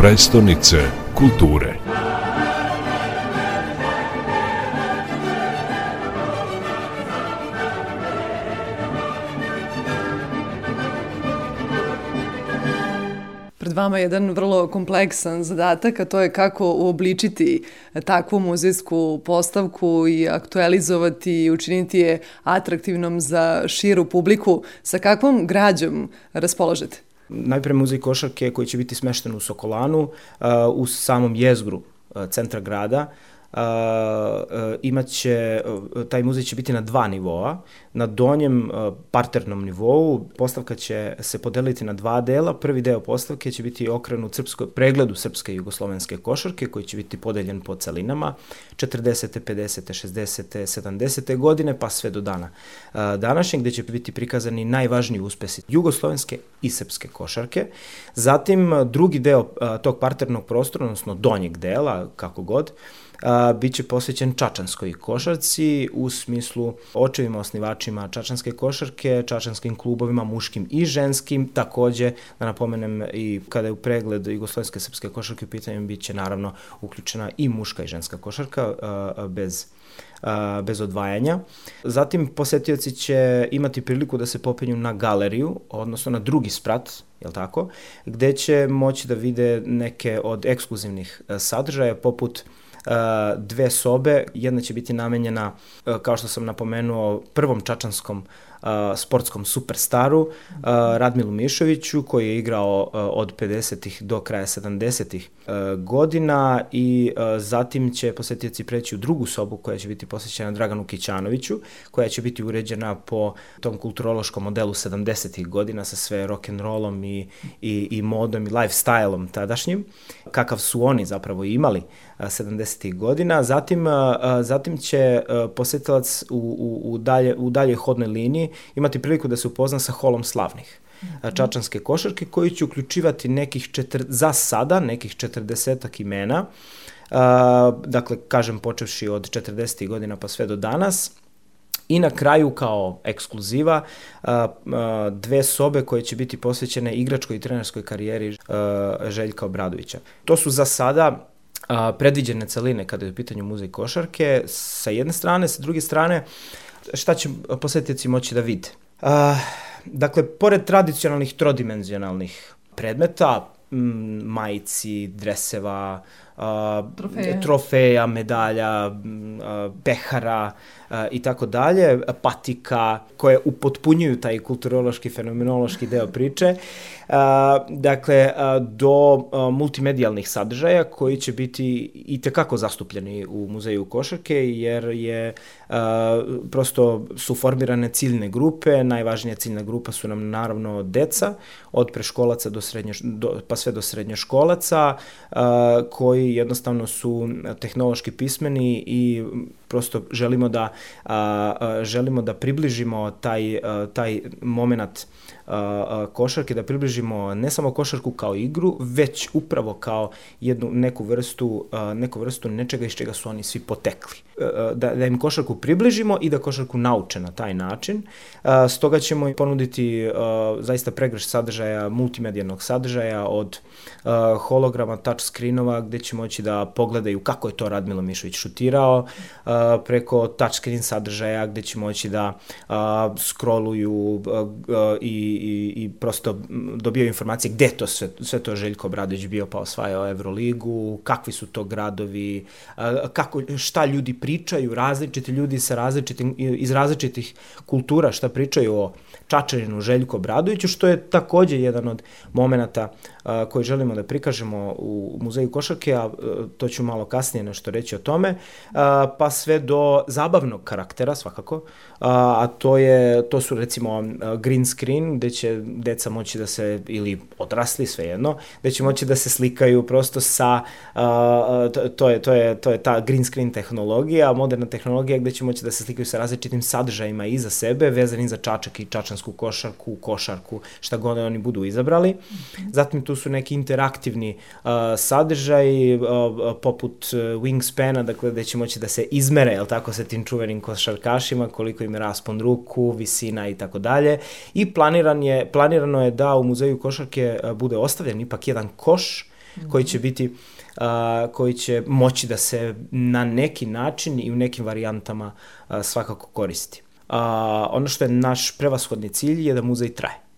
prestonice kulture. Pred vama je jedan vrlo kompleksan zadatak, a to je kako uobličiti takvu muzejsku postavku i aktualizovati i učiniti je atraktivnom za širu publiku. Sa kakvom građom raspolažete? Najpre muzej košarke koji će biti smešten u Sokolanu, uh, u samom jezgru uh, centra grada imaće, taj muzej će biti na dva nivoa. Na donjem parternom nivou postavka će se podeliti na dva dela. Prvi deo postavke će biti okrenut srpsko, pregledu srpske i jugoslovenske košarke koji će biti podeljen po celinama 40. 50. 60. 70. godine pa sve do dana današnje gde će biti prikazani najvažniji uspesi jugoslovenske i srpske košarke. Zatim drugi deo tog parternog prostora, odnosno donjeg dela, kako god, a, bit će posvećen čačanskoj košarci u smislu očevima osnivačima čačanske košarke, čačanskim klubovima, muškim i ženskim, takođe da napomenem i kada je u pregled jugoslovenske srpske košarke u pitanju bit će naravno uključena i muška i ženska košarka a, bez a, bez odvajanja. Zatim posetioci će imati priliku da se popenju na galeriju, odnosno na drugi sprat, jel tako, gde će moći da vide neke od ekskluzivnih sadržaja poput dve sobe, jedna će biti namenjena, kao što sam napomenuo, prvom čačanskom sportskom superstaru Radmilu Mišoviću koji je igrao od 50-ih do kraja 70-ih godina i zatim će posetioci preći u drugu sobu koja će biti posvećena Draganu Kićanoviću koja će biti uređena po tom kulturološkom modelu 70-ih godina sa sve rock'n'rollom i, i, i modom i lifestyle-om tadašnjim kakav su oni zapravo imali 70. godina. Zatim, zatim će posetilac u, u, u, dalje, u dalje hodnoj liniji imati priliku da se upozna sa holom slavnih mhm. čačanske košarke koji će uključivati nekih četir, za sada nekih 40 imena Uh, dakle, kažem, počevši od 40. godina pa sve do danas. I na kraju, kao ekskluziva, dve sobe koje će biti posvećene igračkoj i trenerskoj karijeri Željka Obradovića. To su za sada predviđene celine kada je u pitanju muzej košarke, sa jedne strane, sa druge strane, šta će posetioci moći da vide? dakle, pored tradicionalnih trodimenzionalnih predmeta, majici, dreseva, trofeja. trofeja, medalja, pehara i tako dalje, patika koje upotpunjuju taj kulturološki, fenomenološki deo priče. Dakle, do multimedijalnih sadržaja koji će biti i tekako zastupljeni u muzeju košarke jer je prosto su formirane ciljne grupe, najvažnija ciljna grupa su nam naravno deca, od preškolaca do srednje, do, pa sve do srednjoškolaca, koji jednostavno su tehnološki pismeni i prosto želimo da a, a, želimo da približimo taj a, taj momenat košarke, da približimo ne samo košarku kao igru, već upravo kao jednu neku vrstu, neku vrstu nečega iz čega su oni svi potekli. Da, da im košarku približimo i da košarku nauče na taj način. Stoga ćemo ponuditi zaista pregrš sadržaja, multimedijalnog sadržaja od holograma, touch screenova gde će moći da pogledaju kako je to Radmilo Mišović šutirao, preko touch screen sadržaja gde će moći da scrolluju i i, i prosto dobio informacije gde to sve, sve to Željko Bradović bio pa osvajao Euroligu, kakvi su to gradovi, kako, šta ljudi pričaju, različiti ljudi sa različitim, iz različitih kultura, šta pričaju o Čačaninu Željko Bradoviću, što je takođe jedan od koji želimo da prikažemo u Muzeju košarke, a to ću malo kasnije nešto reći o tome, pa sve do zabavnog karaktera svakako, a to je to su recimo green screen gde će deca moći da se ili odrasli svejedno, gde će moći da se slikaju prosto sa to je to je to je ta green screen tehnologija, moderna tehnologija gde će moći da se slikaju sa različitim sadržajima iza sebe vezanim za čačak i čačansku košarku, košarku, šta god oni budu izabrali. Zatim tu su neki interaktivni uh, sadržaj uh, poput uh, wingspana, dakle gde će moći da se izmere, jel tako, sa tim čuvenim košarkašima, koliko im je raspon ruku, visina i tako dalje. I planiran je, planirano je da u muzeju košarke uh, bude ostavljen ipak jedan koš koji će biti a, koji će moći da se na neki način i u nekim varijantama a, svakako koristi. A, ono što je naš prevashodni cilj je da muzej traje.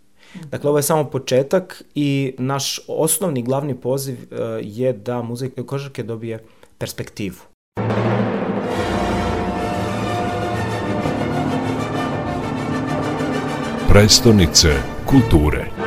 Dakle, ovo je samo početak i naš osnovni glavni poziv uh, je da muzej kožarke dobije perspektivu. Prestonice kulture.